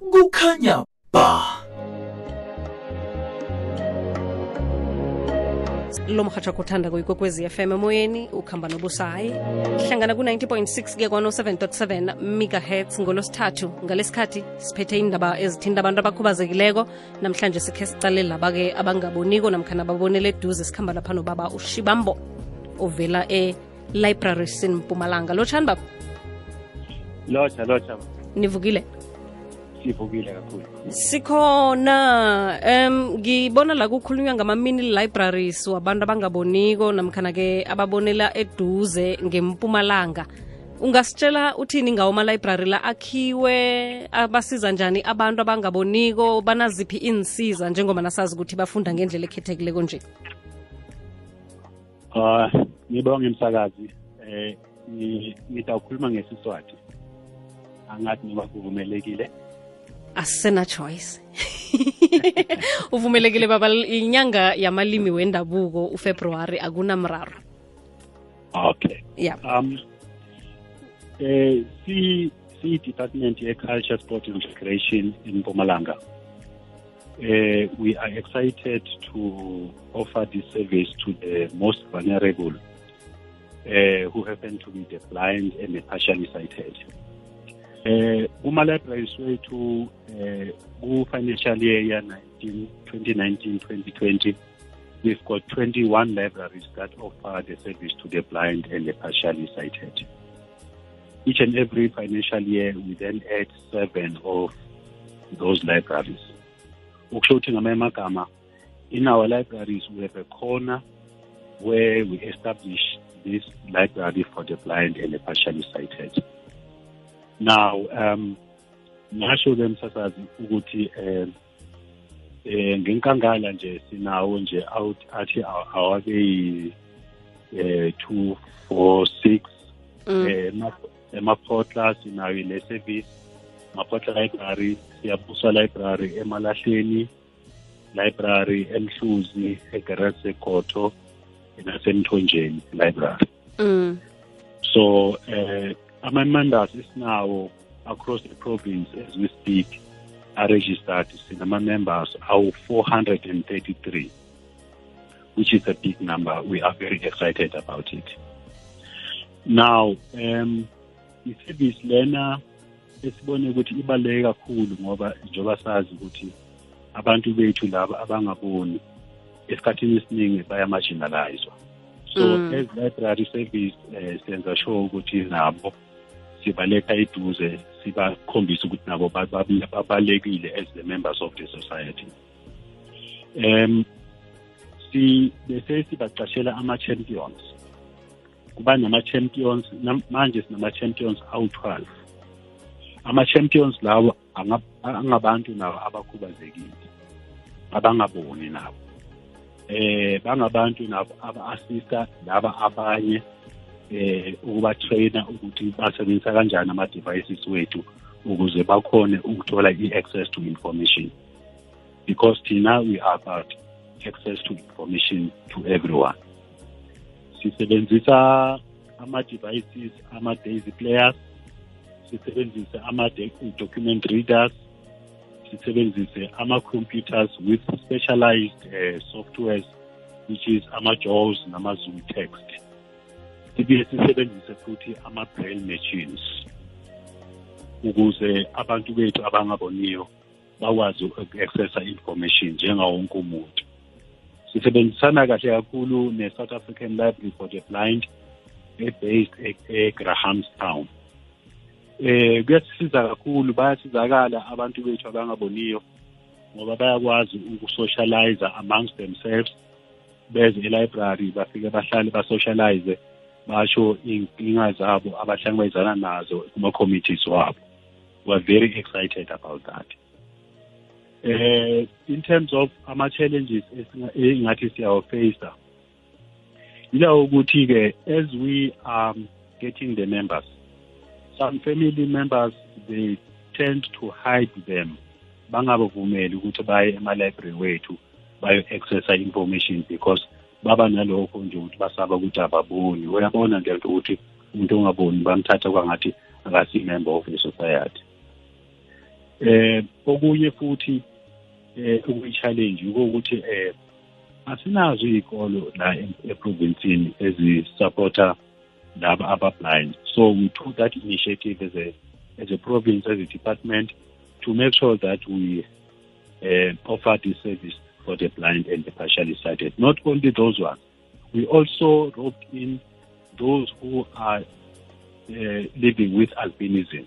kukhanya ba. Lo mhatsha kuthanda kuyikwekwezi FM emoyeni ukuhamba nobusayi. Hlangana ku-90.6 kuya kwa-07.7 megahertz ngolosithathu ngalesikhathi siphethe indaba ezithinta abantu abakhubazekileko. Namhlanje sikhe sicale laba-ke abangaboniko namkhana babonele eduze. Sikhamba lapha nobaba ushibambo ovela e-library sinmpumalanga lotshani baba lotsha lotsha nivukile sivukile kakhulu. Sikhona um ngibona la kukhulunywa ngama-mini libraries wabantu abangaboniko namkhana-ke ababonela eduze ngempumalanga. Ungasitshela uthini ngawo ma-library la akhiwe abasiza njani abantu abangaboniko banaziphi insiza njengoba nasazi ukuthi bafunda ngendlela ekhethekileko nje? Um uh ngibonge msakazi eh ngidawukhuluma ngesiswati. Angathi noba kuvumelekile asena-choice uvumelekile baba inyanga yamalimi wendabuko ufebruwari akunamraro okay. Yeah. Um eh si si department ye culture sport and recreation in Mpumalanga. Uh, we are excited to offer this service to the most vulnerable uh, who happen to be the blind and the partially sighted. Uh, kuma-libraries wethu uh, ku-financial year ya 2019-2020 we've got 21 libraries that offer the service to the blind and the partially sighted. Each and every financial year, we then add seven of those libraries. ukusho ukuthi ngamanye amagama in our libraries we have a corner where we establish this library for the blind and the partially sighted now um ngasho ke msasazi ukuthi um eh ngenkangala nje sinawo nje out athi awake eh 2 4 6 eh emaphotla sinayo le service maphotla library siyabuswa library emalahleni library emhluzi egarage segoto nasemthonjeni library mm. so uh, ama-members esinawo across the province as we speak are registered sinama-members awu-433 which is a big number. We are very excited about it. Now um i-service lena esibone ukuthi ibaluleke kakhulu ngoba njengoba sazi ukuthi abantu bethu laba abangaboni esikhathini esiningi bayamarginalizwa. So Mm. as library service eh, senza sure ukuthi nabo sibaletha eduze sibakhombisa ukuthi nabo ba- ba- babalulekile as the members of the society. Um si bese sibacashela ama-champions. Kuba nama-champions nam- manje sinama-champions awu-12 ama-champions lawo angabantu nabo abakhubazekile abangaboni nabo. Eh bangabantu nabo aba-assista laba abanye eh ukuba-trainer ukuthi basebenzisa kanjani ama-devices wethu ukuze bakhone ukuthola i-access to information. Because thina we are about access to information to everyone. Sisebenzisa ama-devices ama-daisy players sisebenzise ama-document readers sisebenzise ama-computers with specialized uh, softwares which is ama-jaws nama-zoom text. Sibuye sisebenzise futhi ama-braille machines ukuze abantu bethu abangaboniyo bakwazi uku-accessa information njengawonke umuntu. Sisebenzisana kahle kakhulu ne-south african library for the blind e-based e- e-grahamstown. Eh kuyasisiza kakhulu bayasizakala abantu bethu abangaboniyo ngoba bayakwazi ukusocialize amongst themselves. Beze e-library bafike bahlale basocialize basho zabo abahlangabezana nazo kuma-committees wabo. We're very excited about that. Eh in terms of ama-challenges engathi siyawafacea yilawo ukuthi-ke as we are getting the members some family members they tend to hide them. Bangabavumeli ukuthi baye ema-library wethu bayo-accessa information because baba nalokho nje ukuthi basaba ukuthi ababoni. Uyabona nje nto ukuthi umuntu ongaboni bamthatha kwangathi akasi-member of the society. Eh okunye futhi eh ukuyi-challenge ukuthi eh asinazo iy'kolo la eprovinsini ezisupporta laba aba-blind. So we took that initiative as a as a province as a department to make sure that we uh, offer this service for the blind and the partially sighted. Not only those ones we also roped in those who are uh, living with albinism.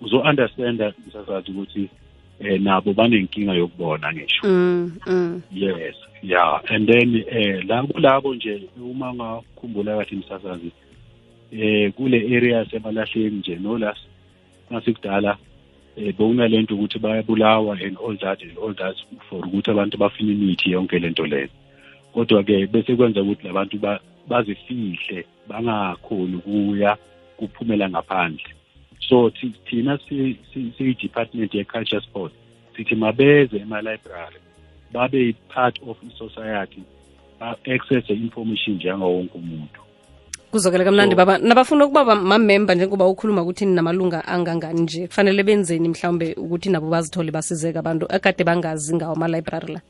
Uzo-understanda msasazi ukuthi eh nabo banenkinga yokubona ngisho. Mm, mm. yes yeah. And then eh la kulabo nje uma ngakhumbula kathi msasazi eh kule area semalahleni nje nolas nasikudala eh bekunalento ukuthi bayabulawa and all that and all that for ukuthi abantu bafine imithi yonke lento leyo. Kodwa ke bese kwenza ukuthi labantu bazifihle bangakhoni ukuya kuphumela ngaphandle. So thina siyi-department ye-culture sport sithi mabeze ema-library babe part of i-society ba-access information njengawo wonke umuntu. Kuzokele kamnandi baba. Nabafuna ukuba mamemba njengoba ukhuluma ukuthi namalunga angangani nje. Kufanele benzeni mhlawumbe ukuthi nabo bazithole basizeka abantu akade bangazi ngawo ama-library la?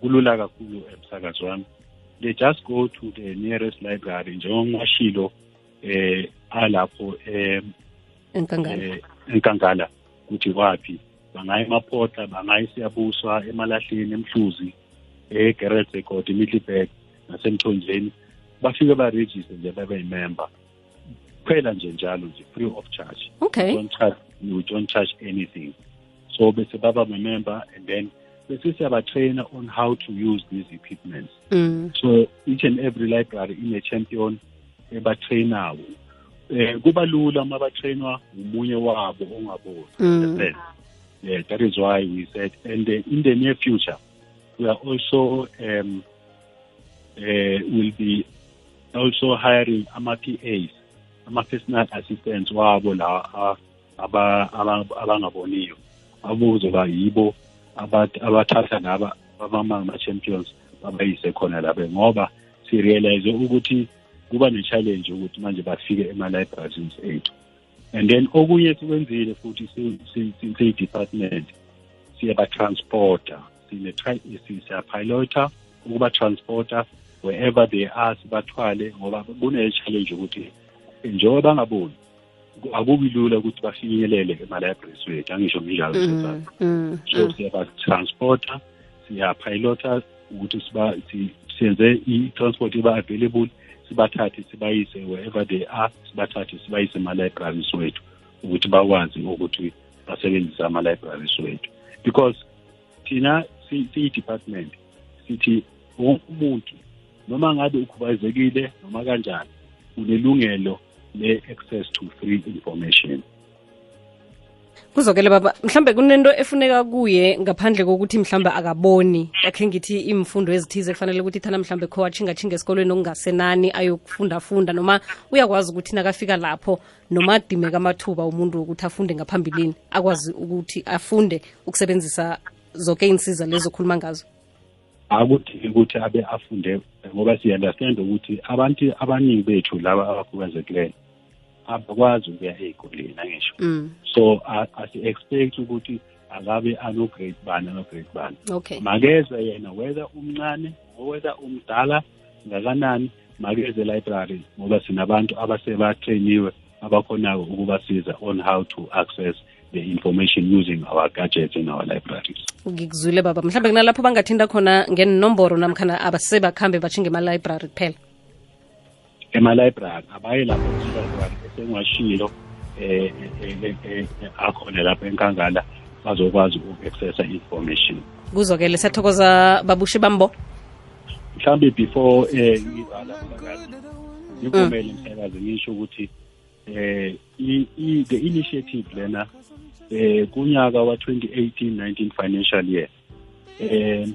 Kulula kakhulu emsakazi wami. They just go to the nearest library njengongashilo eh alapho eh enkangala. enkangala. Kuthi waphi bangaya emaphotla bangaya siyabuswa emalahleni emhluzi Record eMiddelburg nasemthonjeni. Bafike barejiste nje babe yimember. Kuphela nje njalo nje free of charge. Okay. Don't charge you don't charge anything. So bese baba member and then bese siyabatrainer on how to use these equipments. Mm. so each and every library ine champion ebatrainayo eh kuba lula uma batrainwa umunye wabo ongaboni Mm. yeah that is why we said and uh, in the near future we are also um uh, will be also hiring ama PAs ama personal assistants wabo la a- aba aba- abangaboniyo abuzoba yibo abat- abathatha laba abama champions babayise khona lapha ngoba sirealize ukuthi kuba ne-challenge ukuthi manje bafike ema-libraries ethu. And then okunye sikwenzile futhi si- si- si- siyi-department siyaba-transporta siyapilota ukuba-transporta wherever they are sibathwale ngoba kune-challenge ukuthi njengoba bangaboni akubi lula ukuthi bafinyelele ema-libraries wethu angisho nginjalo mm. mm. so siyaba-transporta siyapilota ukuthi siyenze i-transport iba available sibathathe sibayise wherever they are sibathathe sibayise ema-libraries wethu ukuthi bakwazi ukuthi basebenzise ama-libraries wethu because thina si- siyi-department sithi wonke umuntu noma ngabe ukhubazekile noma kanjani unelungelo le-access to free information. Kuzokele baba mhlambe kunento efuneka kuye ngaphandle kokuthi mhlambe akaboni akhe ngithi imfundo ezithize kufanele ukuthi thana mhlambe kho achinga-chinga esikolweni okungasenani ayokufunda-funda noma uyakwazi ukuthi nakafika lapho noma adimeka amathuba umuntu wokuthi afunde ngaphambilini akwazi ukuthi afunde ukusebenzisa zonke insiza lezo khuluma ngazo akudingi ukuthi abe afunde ngoba siya-understand ukuthi abantu abaningi bethu laba abakhubazekileyo abakwazi ukuya ey'koleni angisho. Mm. so a- asi-expect ukuthi akabe ano-grade bani ano-grade bani. Okay. Makeze yena whether umncane whether umdala ngakanani makeze library ngoba sinabantu abasebatrainiwe abakhonayo ukubasiza on how to access the information using our gadgets in our libraries. Ngikuzwile baba. Mhlawumbe kunalapho bangathinda khona ngenomboro namkhana abasebakhambe batshinge ema-library kuphela. Ema-library abaye lapho library esengwashilo um eh, eh, eh, akhona lapho enkangala bazokwazi uku-accessa information. Kuzokele siyathokoza babushe bambo. Mhlawumbe before eh ngivala ngivumele msakazi ngisho ukuthi eh i- the initiative lena eh kunyaka wa 2018-19 financial year. Eh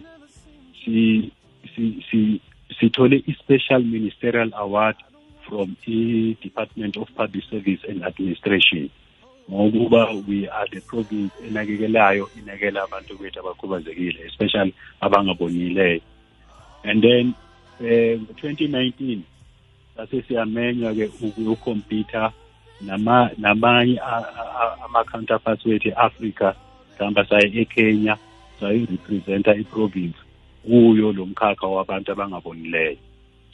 si si si sithole i-special ministerial award from i-department of public service and administration. Ngokuba we are the province enakekelayo inakela abantu bethu abakhubazekile especially abangabonileyo. And then eh ngo-2019 sase siyamenywa ke ukukhompyutha nama namanye ama-counterparts wethu e-afrika mhlawumbe saye ekenya sayirepresenta iprovince kuyo lo mkhakha wabantu abangabonileyo.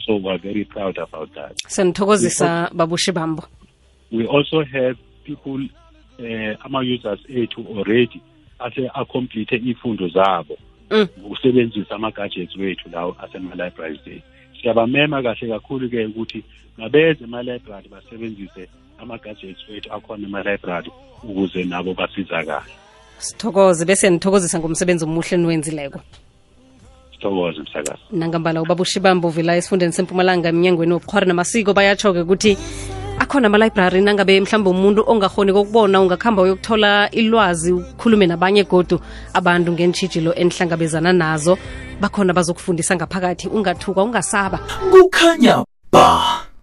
So weare very proud about that. Senithokozisa babushi bambo. we also have people eh ama-users ethu already ase acomplete ifundo zabo Mm. ngokusebenzisa ama-gadgets wethu lawo asema-libraries day. Siyabamema kahle kakhulu-ke ukuthi mabeze ema-library basebenzise ama-gadgets wethu akhona ema-library ukuze nabo basizakale. Sithokoze bese nithokozisa ngomsebenzi omuhle niwenzileko. Sithokoze msakazi. Nangambala ubaba ushibambo vela esifundeni sempumalanga emnyangweni wobukhwari namasiko bayatsho-ke ukuthi akhona ama-library nangabe mhlawumbe umuntu ongakhoni kokubona ungakuhamba uyokuthola ilwazi ukhulume nabanye godu abantu ngentshijilo enihlangabezana nazo bakhona bazokufundisa ngaphakathi. Ungathuka ungasaba. Kukhanya ba